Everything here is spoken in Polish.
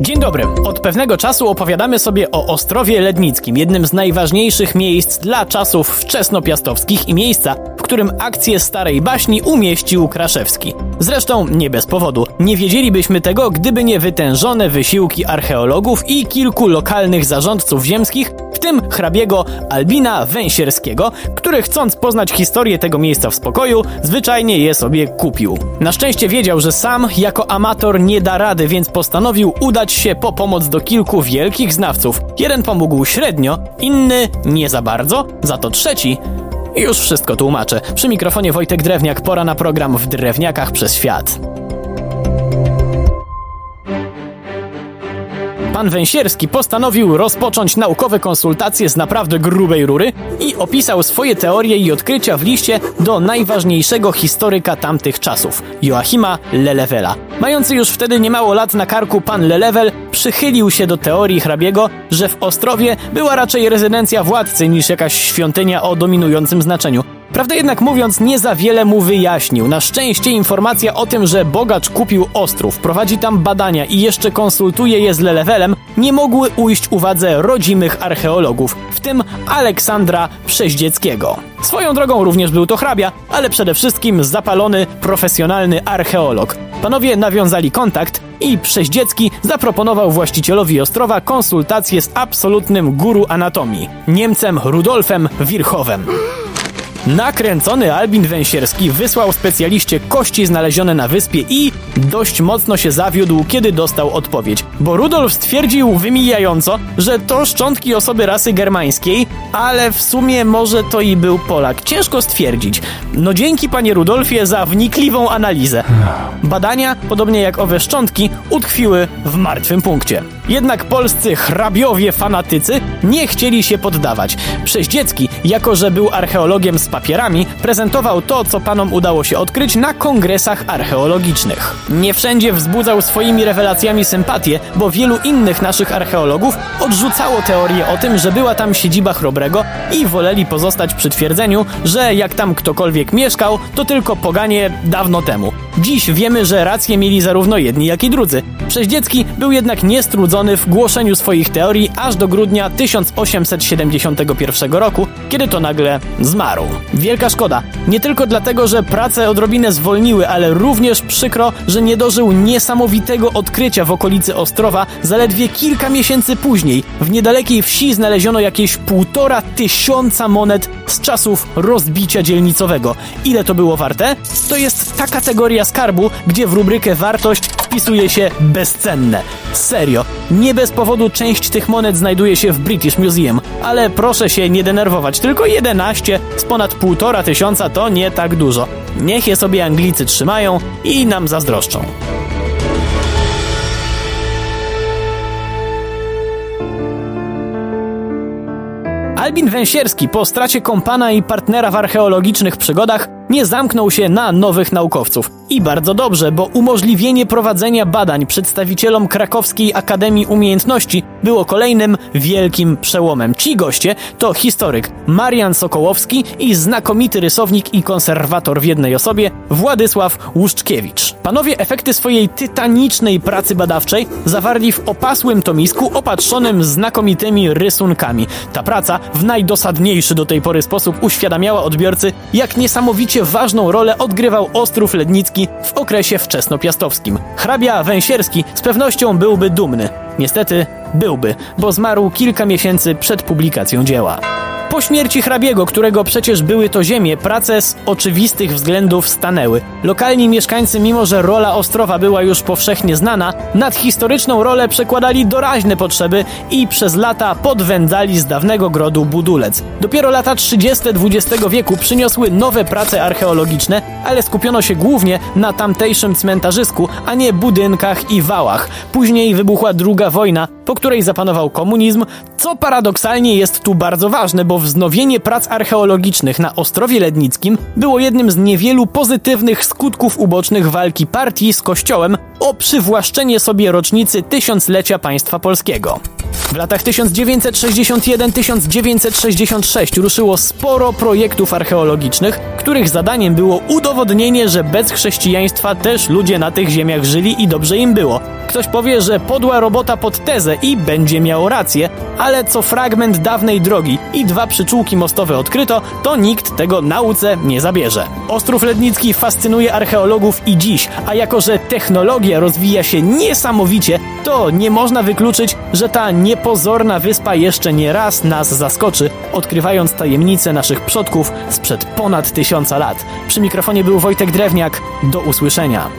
Dzień dobry. Od pewnego czasu opowiadamy sobie o Ostrowie Lednickim, jednym z najważniejszych miejsc dla czasów wczesnopiastowskich i miejsca, w którym akcję starej baśni umieścił Kraszewski. Zresztą nie bez powodu. Nie wiedzielibyśmy tego, gdyby nie wytężone wysiłki archeologów i kilku lokalnych zarządców ziemskich, w tym hrabiego Albina Węsierskiego, który chcąc poznać historię tego miejsca w spokoju, zwyczajnie je sobie kupił. Na szczęście wiedział, że sam jako amator nie da rady, więc postanowił udać się po pomoc do kilku wielkich znawców. Jeden pomógł średnio, inny nie za bardzo, za to trzeci już wszystko tłumaczę. Przy mikrofonie Wojtek Drewniak, pora na program w Drewniakach przez świat. Pan Węsierski postanowił rozpocząć naukowe konsultacje z naprawdę grubej rury i opisał swoje teorie i odkrycia w liście do najważniejszego historyka tamtych czasów, Joachima Lelewela. Mający już wtedy niemało lat na karku pan Lelewel przychylił się do teorii hrabiego, że w Ostrowie była raczej rezydencja władcy niż jakaś świątynia o dominującym znaczeniu. Prawdę jednak mówiąc, nie za wiele mu wyjaśnił. Na szczęście informacja o tym, że bogacz kupił Ostrów, prowadzi tam badania i jeszcze konsultuje je z Lelewelem, nie mogły ujść uwadze rodzimych archeologów, w tym Aleksandra Przeździeckiego. Swoją drogą również był to hrabia, ale przede wszystkim zapalony, profesjonalny archeolog. Panowie nawiązali kontakt i Przeździecki zaproponował właścicielowi Ostrowa konsultację z absolutnym guru anatomii, Niemcem Rudolfem Wirchowem. Nakręcony Albin Węsierski wysłał specjaliście kości znalezione na wyspie i dość mocno się zawiódł, kiedy dostał odpowiedź. Bo Rudolf stwierdził wymijająco, że to szczątki osoby rasy germańskiej, ale w sumie może to i był Polak. Ciężko stwierdzić. No dzięki panie Rudolfie za wnikliwą analizę. Badania, podobnie jak owe szczątki, utkwiły w martwym punkcie. Jednak polscy hrabiowie fanatycy nie chcieli się poddawać. Przeździecki, jako że był archeologiem z papierami, prezentował to, co panom udało się odkryć na kongresach archeologicznych. Nie wszędzie wzbudzał swoimi rewelacjami sympatię, bo wielu innych naszych archeologów odrzucało teorię o tym, że była tam siedziba Chrobrego i woleli pozostać przy twierdzeniu, że jak tam ktokolwiek mieszkał, to tylko poganie dawno temu. Dziś wiemy, że rację mieli zarówno jedni, jak i drudzy. Przeździecki był jednak niestrudzony w głoszeniu swoich teorii aż do grudnia 1871 roku, kiedy to nagle zmarł. Wielka szkoda. Nie tylko dlatego, że prace odrobinę zwolniły, ale również przykro, że nie dożył niesamowitego odkrycia w okolicy Ostrowa zaledwie kilka miesięcy później. W niedalekiej wsi znaleziono jakieś półtora tysiąca monet z czasów rozbicia dzielnicowego. Ile to było warte? To jest ta kategoria skarbu, gdzie w rubrykę wartość wpisuje się bezcenne. Serio, nie bez powodu część tych monet znajduje się w British Museum, ale proszę się nie denerwować, tylko 11 z ponad półtora tysiąca to nie tak dużo. Niech je sobie Anglicy trzymają i nam zazdroszczą. Albin Węsierski po stracie kompana i partnera w archeologicznych przygodach nie zamknął się na nowych naukowców. I bardzo dobrze, bo umożliwienie prowadzenia badań przedstawicielom Krakowskiej Akademii Umiejętności było kolejnym wielkim przełomem. Ci goście to historyk Marian Sokołowski i znakomity rysownik i konserwator w jednej osobie Władysław Łuszczkiewicz. Panowie efekty swojej tytanicznej pracy badawczej zawarli w opasłym tomisku opatrzonym znakomitymi rysunkami. Ta praca w najdosadniejszy do tej pory sposób uświadamiała odbiorcy, jak niesamowicie ważną rolę odgrywał Ostrów Lednicki w okresie wczesnopiastowskim. Hrabia Węsierski z pewnością byłby dumny. Niestety byłby, bo zmarł kilka miesięcy przed publikacją dzieła. Po śmierci hrabiego, którego przecież były to ziemie, prace z oczywistych względów stanęły. Lokalni mieszkańcy, mimo że rola Ostrowa była już powszechnie znana, nad historyczną rolę przekładali doraźne potrzeby i przez lata podwędzali z dawnego grodu budulec. Dopiero lata 30. XX wieku przyniosły nowe prace archeologiczne, ale skupiono się głównie na tamtejszym cmentarzysku, a nie budynkach i wałach. Później wybuchła druga wojna, po której zapanował komunizm, co paradoksalnie jest tu bardzo ważne, bo wznowienie prac archeologicznych na Ostrowie Lednickim było jednym z niewielu pozytywnych skutków ubocznych walki partii z Kościołem o przywłaszczenie sobie rocznicy tysiąclecia państwa polskiego. W latach 1961-1966 ruszyło sporo projektów archeologicznych, których zadaniem było udowodnienie, że bez chrześcijaństwa też ludzie na tych ziemiach żyli i dobrze im było. Ktoś powie, że podła robota pod tezę i będzie miał rację, ale co fragment dawnej drogi i dwa przyczółki mostowe odkryto, to nikt tego nauce nie zabierze. Ostrów Lednicki fascynuje archeologów i dziś, a jako że technologia rozwija się niesamowicie, to nie można wykluczyć, że ta niepozorna wyspa jeszcze nie raz nas zaskoczy, odkrywając tajemnice naszych przodków sprzed ponad tysiąca lat. Przy mikrofonie był Wojtek Drewniak. Do usłyszenia.